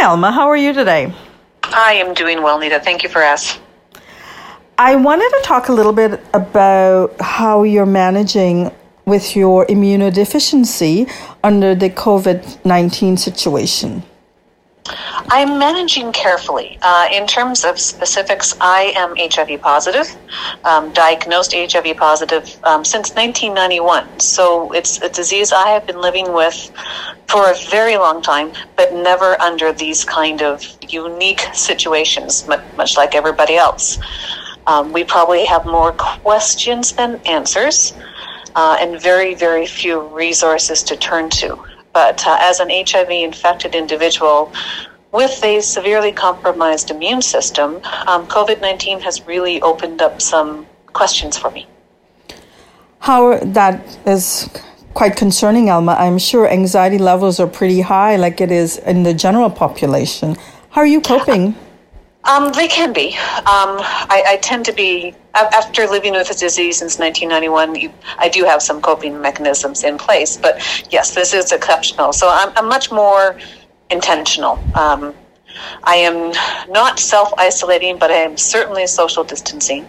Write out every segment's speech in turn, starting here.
Hi, Alma. How are you today? I am doing well, Nita. Thank you for asking. I wanted to talk a little bit about how you're managing with your immunodeficiency under the COVID 19 situation. I'm managing carefully. Uh, in terms of specifics, I am HIV positive, um, diagnosed HIV positive um, since 1991. So it's a disease I have been living with for a very long time, but never under these kind of unique situations, much like everybody else. Um, we probably have more questions than answers, uh, and very, very few resources to turn to. But uh, as an HIV infected individual with a severely compromised immune system, um, COVID 19 has really opened up some questions for me. How that is quite concerning, Alma. I'm sure anxiety levels are pretty high, like it is in the general population. How are you coping? Um, they can be. Um, I, I, tend to be, after living with the disease since 1991, you, I do have some coping mechanisms in place. But yes, this is exceptional. So I'm, I'm much more intentional. Um, I am not self isolating, but I am certainly social distancing.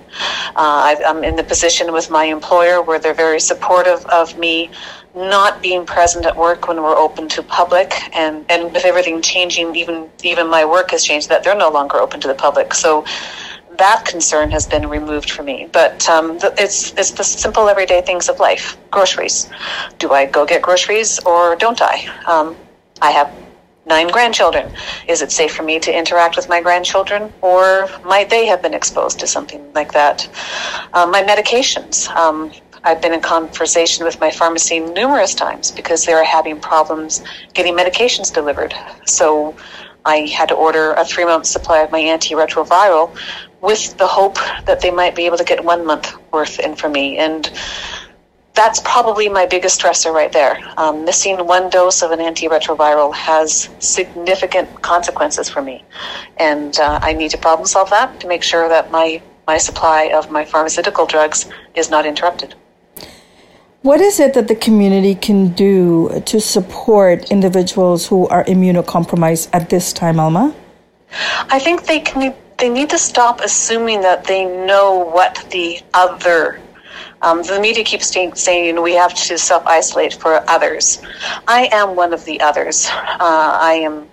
Uh, I, am in the position with my employer where they're very supportive of me not being present at work when we're open to public, and, and with everything changing, even even my work has changed that they're no longer open to the public. So that concern has been removed for me. But um, it's it's the simple everyday things of life. Groceries. Do I go get groceries or don't I? Um, I have nine grandchildren. Is it safe for me to interact with my grandchildren, or might they have been exposed to something like that? Uh, my medications. Um, I've been in conversation with my pharmacy numerous times because they're having problems getting medications delivered. So I had to order a three month supply of my antiretroviral with the hope that they might be able to get one month worth in for me. And that's probably my biggest stressor right there. Um, missing one dose of an antiretroviral has significant consequences for me, and uh, I need to problem solve that to make sure that my my supply of my pharmaceutical drugs is not interrupted. What is it that the community can do to support individuals who are immunocompromised at this time, Alma? I think they can. They need to stop assuming that they know what the other um, the media keeps saying we have to self isolate for others. I am one of the others. Uh, I am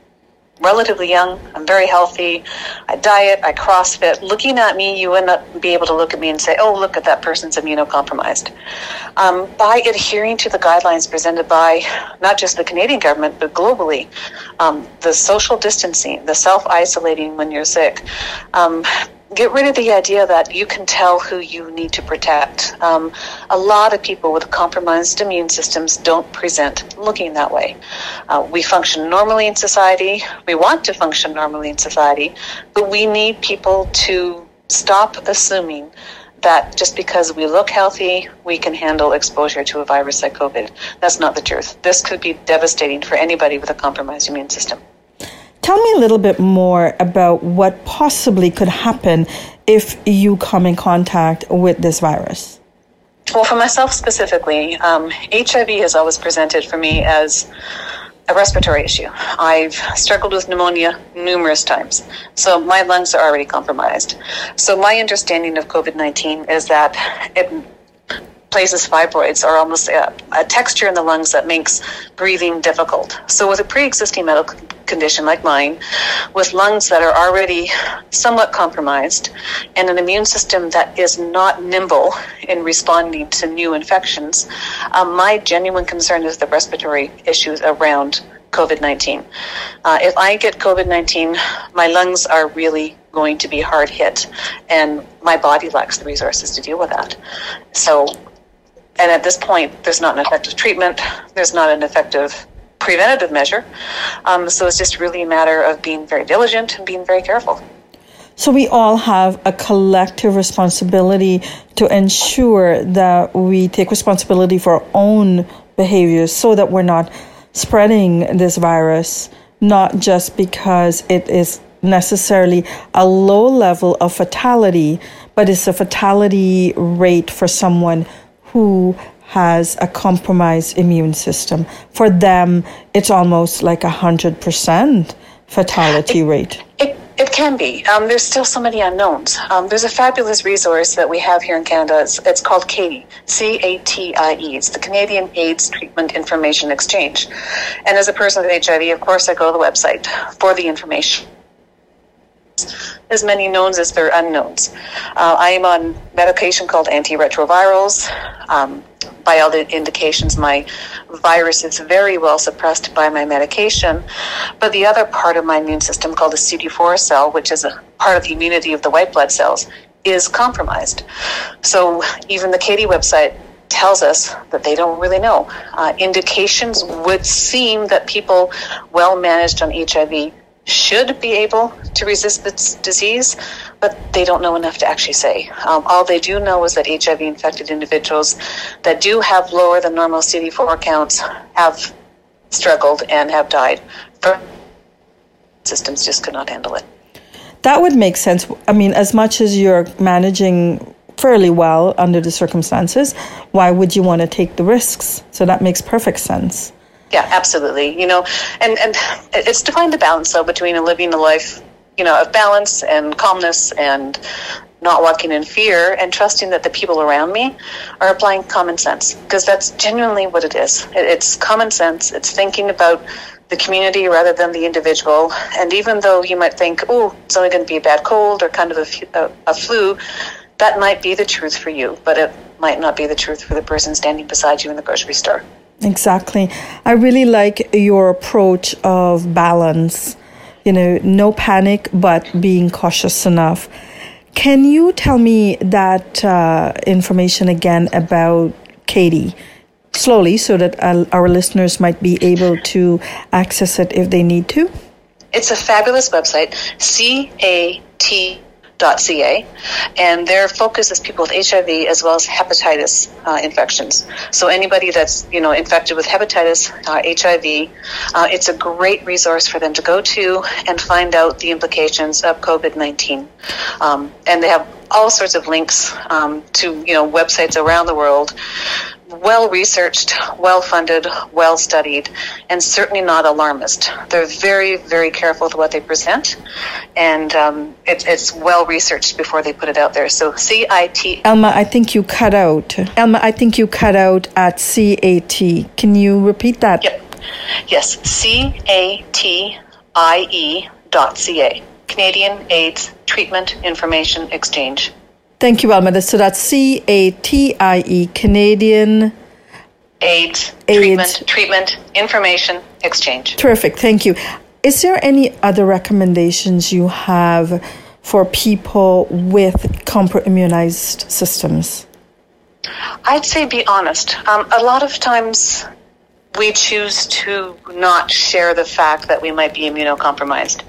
relatively young. I'm very healthy. I diet. I CrossFit. Looking at me, you would not be able to look at me and say, "Oh, look at that person's immunocompromised." Um, by adhering to the guidelines presented by not just the Canadian government but globally, um, the social distancing, the self isolating when you're sick. Um, get rid of the idea that you can tell who you need to protect. Um, a lot of people with compromised immune systems don't present looking that way. Uh, we function normally in society. We want to function normally in society, but we need people to stop assuming that just because we look healthy, we can handle exposure to a virus like COVID. That's not the truth. This could be devastating for anybody with a compromised immune system. Tell me a little bit more about what possibly could happen if you come in contact with this virus. Well, for myself specifically, um, HIV has always presented for me as a respiratory issue. I've struggled with pneumonia numerous times, so my lungs are already compromised. So my understanding of COVID 19 is that it places fibroids are almost a, a, texture in the lungs that makes breathing difficult. So, with a pre existing medical condition like mine, with lungs that are already somewhat compromised, and an immune system that is not nimble in responding to new infections, um, my genuine concern is the respiratory issues around COVID 19. Uh, if I get COVID 19, my lungs are really going to be hard hit, and my body lacks the resources to deal with that. So and at this point, there's not an effective treatment. There's not an effective preventative measure. Um, so it's just really a matter of being very diligent and being very careful. So we all have a collective responsibility to ensure that we take responsibility for our own behaviors so that we're not spreading this virus, not just because it is necessarily a low level of fatality, but it's a fatality rate for someone who has a compromised immune system. For them, it's almost like a hundred percent fatality it, rate. It, it can be. Um, there's still so many unknowns. Um, there's a fabulous resource that we have here in Canada. It's, it's called CATIE, C A T I E. It's the Canadian AIDS Treatment Information Exchange. And as a person with HIV, of course, I go to the website for the information as many knowns as there are unknowns. Uh, I am on medication called antiretrovirals. Um, by all the indications, my virus is very well suppressed by my medication. But the other part of my immune system, called the CD4 cell, which is a part of the immunity of the white blood cells, is compromised. So even the CATIE website tells us that they don't really know. Uh, indications would seem that people well managed on HIV should be able to resist this disease, but they don't know enough to actually say. Um, all they do know is that HIV infected individuals that do have lower than normal CD4 counts have struggled and have died. Systems just could not handle it. That would make sense. I mean, as much as you're managing fairly well under the circumstances, why would you want to take the risks? So that makes perfect sense. Yeah, absolutely. You know, and and it's to find the balance though between living a life, you know, of balance and calmness and not walking in fear and trusting that the people around me are applying common sense because that's genuinely what it is. It's common sense. It's thinking about the community rather than the individual. And even though you might think, oh, it's only going to be a bad cold or kind of a, a, a flu, that might be the truth for you, but it might not be the truth for the person standing beside you in the grocery store. Exactly. I really like your approach of balance. You know, no panic, but being cautious enough. Can you tell me that uh, information again about CATIE? Slowly, so that our listeners might be able to access it if they need to. It's a fabulous website, C A T ca, and their focus is people with HIV as well as hepatitis uh, infections. So anybody that's you know infected with hepatitis, uh, HIV, uh, it's a great resource for them to go to and find out the implications of COVID nineteen. Um, and they have all sorts of links um, to you know websites around the world well researched, well funded, well studied, and certainly not alarmist. They're very, very careful with what they present, and um, it, it's well researched before they put it out there. So CIT. Elma, I think you cut out. Elma, I think you cut out at CAT. Can you repeat that? Yep. Yes, C A T I E dot C-A. Canadian AIDS Treatment Information Exchange. Thank you, Alma. So that's C A T I E, Canadian AIDS, AIDS. Treatment, Treatment Information Exchange. Terrific. Thank you. Is there any other recommendations you have for people with compromised immunized systems? I'd say be honest. Um, a lot of times we choose to not share the fact that we might be immunocompromised.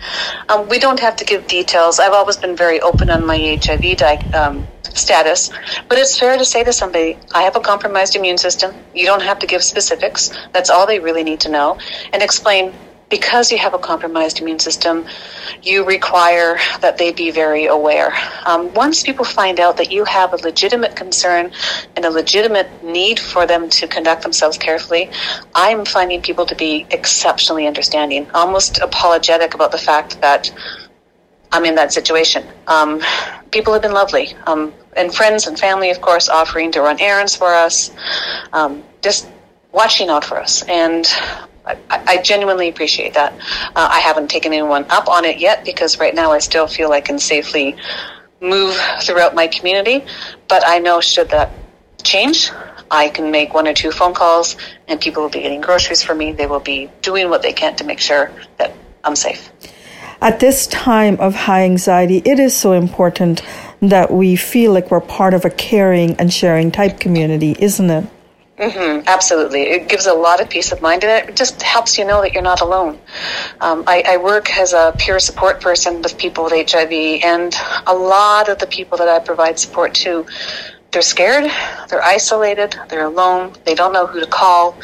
Um, we don't have to give details. I've always been very open on my HIV di- um, status, but it's fair to say to somebody, I have a compromised immune system. You don't have to give specifics. That's all they really need to know. And explain because you have a compromised immune system, you require that they be very aware. Um, once people find out that you have a legitimate concern and a legitimate need for them to conduct themselves carefully, I'm finding people to be exceptionally understanding, almost apologetic about the fact that I'm in that situation. Um, people have been lovely. Um, and friends and family, of course, offering to run errands for us, um, just watching out for us. And I, I genuinely appreciate that. Uh, I haven't taken anyone up on it yet because right now I still feel I can safely move throughout my community. But I know should that change, I can make one or two phone calls and people will be getting groceries for me. They will be doing what they can to make sure that I'm safe. At this time of high anxiety, it is so important that we feel like we're part of a caring and sharing type community, isn't it? Mm-hmm, absolutely. It gives a lot of peace of mind and it just helps you know that you're not alone. Um, I, I, work as a peer support person with people with HIV, and a lot of the people that I provide support to they're scared, they're isolated, they're alone, they don't know who to call,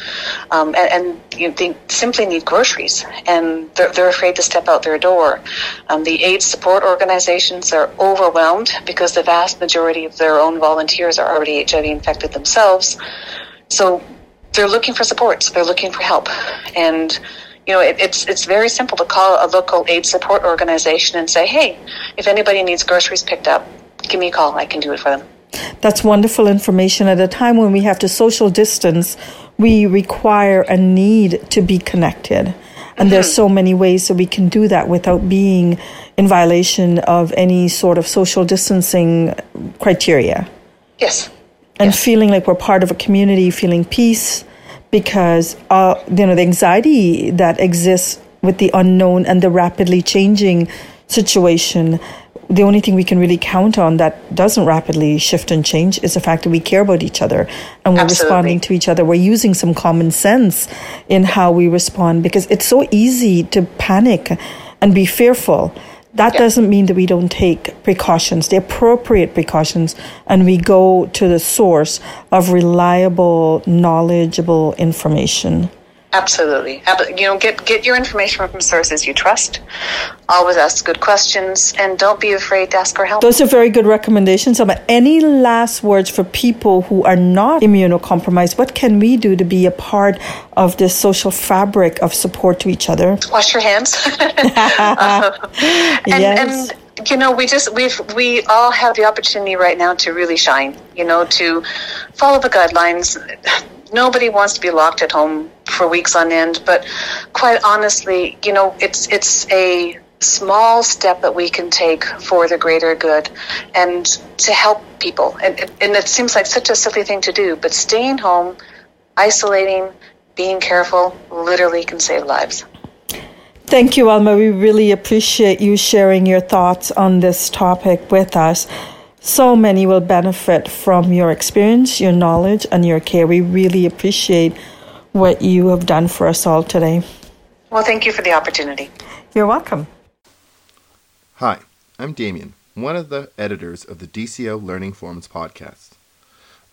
um, and, and you know, they simply need groceries, and they're, they're afraid to step out their door. Um, the AIDS support organizations are overwhelmed because the vast majority of their own volunteers are already HIV infected themselves. So they're looking for support, So they're looking for help, and you know, it, it's it's very simple to call a local aid support organization and say, hey, if anybody needs groceries picked up, give me a call. I can do it for them. That's wonderful information. At a time when we have to social distance, we require a need to be connected. And mm-hmm. there's so many ways that we can do that without being in violation of any sort of social distancing criteria. Yes. And yes. feeling like we're part of a community, feeling peace, because uh, you know the anxiety that exists with the unknown and the rapidly changing situation the only thing we can really count on that doesn't rapidly shift and change is the fact that we care about each other and we're Absolutely. responding to each other. We're using some common sense in how we respond because it's so easy to panic and be fearful. That yeah. doesn't mean that we don't take precautions, the appropriate precautions, and we go to the source of reliable, knowledgeable information. Absolutely. You know, get get your information from sources you trust. Always ask good questions, and don't be afraid to ask for help. Those are very good recommendations. But any last words for people who are not immunocompromised? What can we do to be a part of this social fabric of support to each other? Wash your hands. uh, and, yes. and you know we just we've we all have the opportunity right now to really shine you know to follow the guidelines nobody wants to be locked at home for weeks on end. But quite honestly, you know, it's it's a small step that we can take for the greater good and to help people. And, and it seems like such a silly thing to do, but staying home, isolating, being careful, literally can save lives. Thank you, Alma. We really appreciate you sharing your thoughts on this topic with us. So many will benefit from your experience, your knowledge, and your care. We really appreciate what you have done for us all today. Well, thank you for the opportunity. You're welcome. Hi, I'm Damien, one of the editors of the DCO Learning Forums podcast.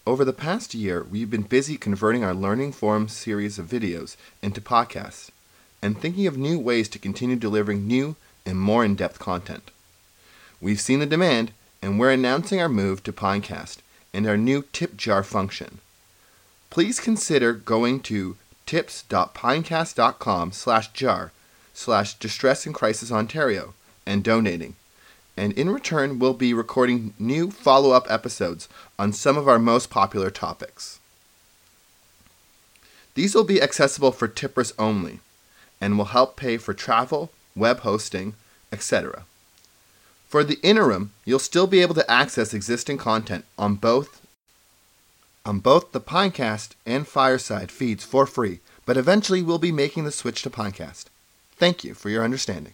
Over the past year, we've been busy converting our Learning Forums series of videos into podcasts and thinking of new ways to continue delivering new and more in depth content. We've seen the demand and we're announcing our move to Pinecast and our new tip jar function. Please consider going to tips.pinecast.com slash jar slash distress and crisis Ontario and donating. And in return, we'll be recording new follow up episodes on some of our most popular topics. These will be accessible for tippers only and will help pay for travel, web hosting, etc. For the interim, you'll still be able to access existing content on both on both the Pinecast and Fireside feeds for free, but eventually we'll be making the switch to Pinecast. Thank you for your understanding.